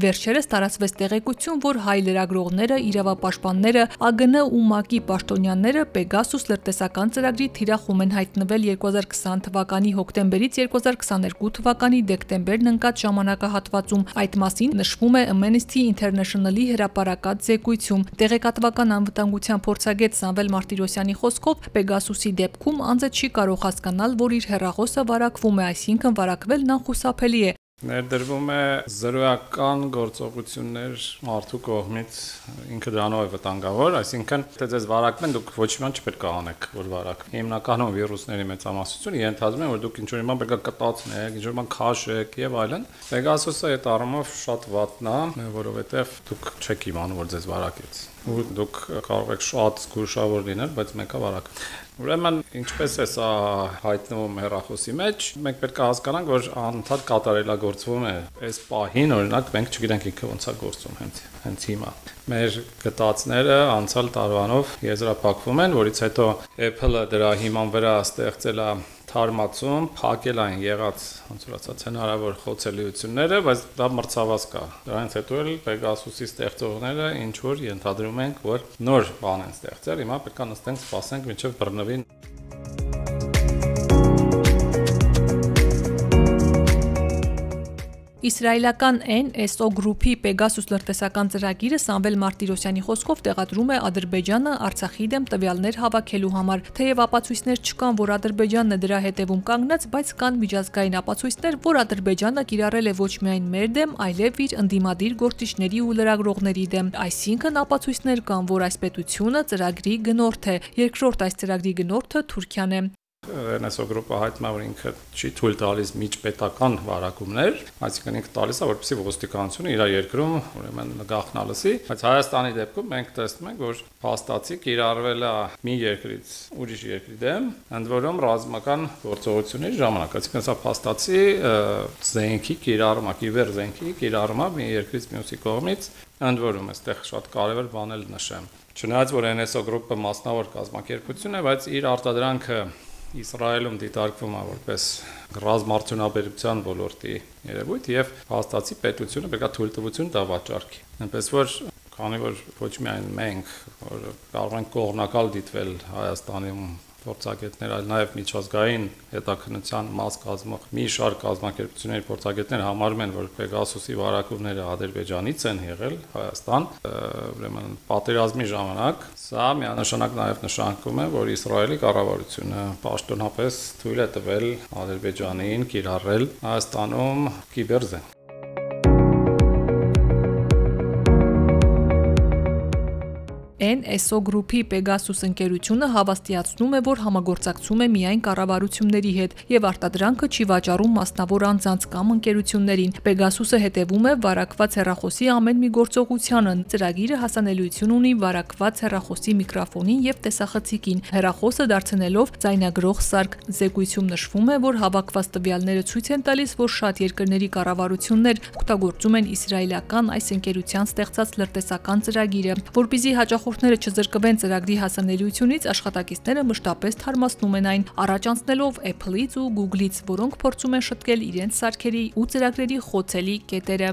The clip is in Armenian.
Վերջերս տարածվեց տեղեկություն, որ հայ լրագրողները, իրավապաշտպանները, ԱԳՆ ու ՄԱԿ-ի պաշտոնյաները Pegasus լրտեսական ծրագրի թիրախում են հայտնվել 2020 թվականի հոկտեմբերից 2022 թվականի դեկտեմբերն ընկած ժամանակահատվածում։ Այդ մասին նշվում է Amnesty International-ի հրապարակած զեկույցում։ Տեղեկատվական անվտանգության փորձագետ Սամվել Մարտիրոսյանի խոսքով Pegasus-ի դեպքում անձը չի կարող հասկանալ, որ իր հեռախոսը վարակվում է, այսինքն վարակվելն անխուսափելի է, Ներդրվում է զրոյական գործողություններ մարդու կողմից ինքը դրանով է վտանգավոր, այսինքն թե ձեզ վարակվեն, դուք ոչ մի բան չպետք է անեք, որ վարակ։ Հիմնականում վիրուսների մեծամասնությունը ենթադրում է, որ դուք ինչ-որ բան պետք է կտացնեք, ինչ-որ բան քաշեք եւ այլն։ Pegasus-ը այդ առումով շատ վատն է, որովհետեւ դուք չեք իմանում, որ ձեզ վարակեց ու դուք կարող եք շատ զգուշավոր լինել, բայց մեկը վարակ։ Ուրեմն, ինչպես է սա հայտնվում հերախոսի մեջ, մենք պետք է հասկանանք, որ անընդհատ կատարելագործվում է այս պահին, օրինակ, մենք չգիտենք ինքը ոնց է գործում հենց հենց հիմա։ Մեր գտածները անցյալ տարվանով եզրափակվում են, որից հետո Apple-ը դրա հիման վրա ստեղծել է թարմացում, փակել այն եղած ոնց որ ասած հնարավոր խոցելիությունները, բայց դա մրցավազ կա։ Դրանից հետո էլ Pegasus-ի ստեղծողները ինչ որ ենթադրում ենք, որ նոր բան են ստեղծել, հիմա պետք է նստենք, սպասենք, մինչև բռնվին Իսրայելական NSO Group-ի Pegasus լրտեսական ծրագիրը Սամվել Մարտիրոսյանի խոսքով տեղադրում է Ադրբեջանը Արցախի դեմ տվյալներ հավաքելու համար։ Թեև ապացույցներ չկան, որ Ադրբեջանն է դրա հետևում կանգնած, բայց կան միջազգային ապացույցներ, որ Ադրբեջանը կիրառել է ոչ միայն մեր դեմ, այլև իր ընդդիմադիր գործիչների ու լրագրողների դեմ։ Այսինքն ապացույցներ կան, որ այս պետությունը ծրագրի գնորդ է։ Երկրորդ այս ծրագրի գնորդը Թուրքիան է։ NSO գրուպը հայտնում է, որ ինքը չի թույլ տալիս միջպետական վարակումներ, այսինքն ինքը տալիս է, որպեսզի ոստիկանությունը իր երկրում ուրեմն գաղտնալսի, բայց Հայաստանի դեպքում մենք տեսնում ենք, որ փաստացի կիրառվել է մի երկրից ուրիշ երկրի դեմ, ընդ որում ռազմական գործողությունների ժամանակ, այսինքն սա փաստացի զենքի կիրառումը, կիբեր զենքի կիրառումը մի երկրից մյուսի կողմից, ընդ որում այստեղ շատ կարևոր բան էլ նշեմ։ Չնայած որ NSO գրուպը մասնավոր կազմակերպություն է, բայց իր արտադրանքը Իսրայելում դիտարկվում է որպես ռազմարտունաբերության ոլորտի երևույթ եւ հաստատի պետությունը պետք է թույլտվություն տա վաճառքի։ Այնպես որ քանի որ ոչ միայն մենք որ կարող ենք կողմնակալ դիտվել Հայաստանում փորձագետներ, այլ նաև միջազգային հետաքննության մաս կազմող մի շարք կազմակերպությունների փորձագետներ համարում են, որ Pegasus-ի վարակումները Ադրբեջանից են եղել Հայաստան, ուրեմն պատերազմի ժամանակ սա միանշանակ նաև նշանակում է, որ Իսրայելի կառավարությունը պաշտոնապես թույլ է տվել Ադրբեջանին կիրառել Հայաստանում կիբերզեն NSO Group-ի Pegasus ընկերությունը հավաստիացնում է, որ համագործակցում է միայն կառավարությունների հետ եւ արտադրանքը չի վաճառում մասնավոր անձանց կամ ընկերություններին։ Pegasus-ը հետևում է վարակված հեռախոսի ամեն մի գործողությանը։ Ծրագիրը հասանելիություն ունի վարակված հեռախոսի միկրոֆոնին եւ տեսախցիկին։ Հեռախոսը դարձնելով ձայնագրող սարք։ Զեկույցում նշվում է, որ հավաքված տվյալները ցույց են տալիս, որ շատ երկրների կառավարություններ օգտագործում են իսրայելական այս ընկերության ստեղծած լրտեսական ծրագիրը, որբիզի հաջող հաճախորդները չզրկվեն ծրագրի հասանելիությունից, աշխատակիցները մշտապես թարմացնում են այն, առաջ անցնելով Apple-ից ու Google-ից, որոնք փորձում են շտկել իրենց սարքերի ու ծրագրերի խոցելի կետերը։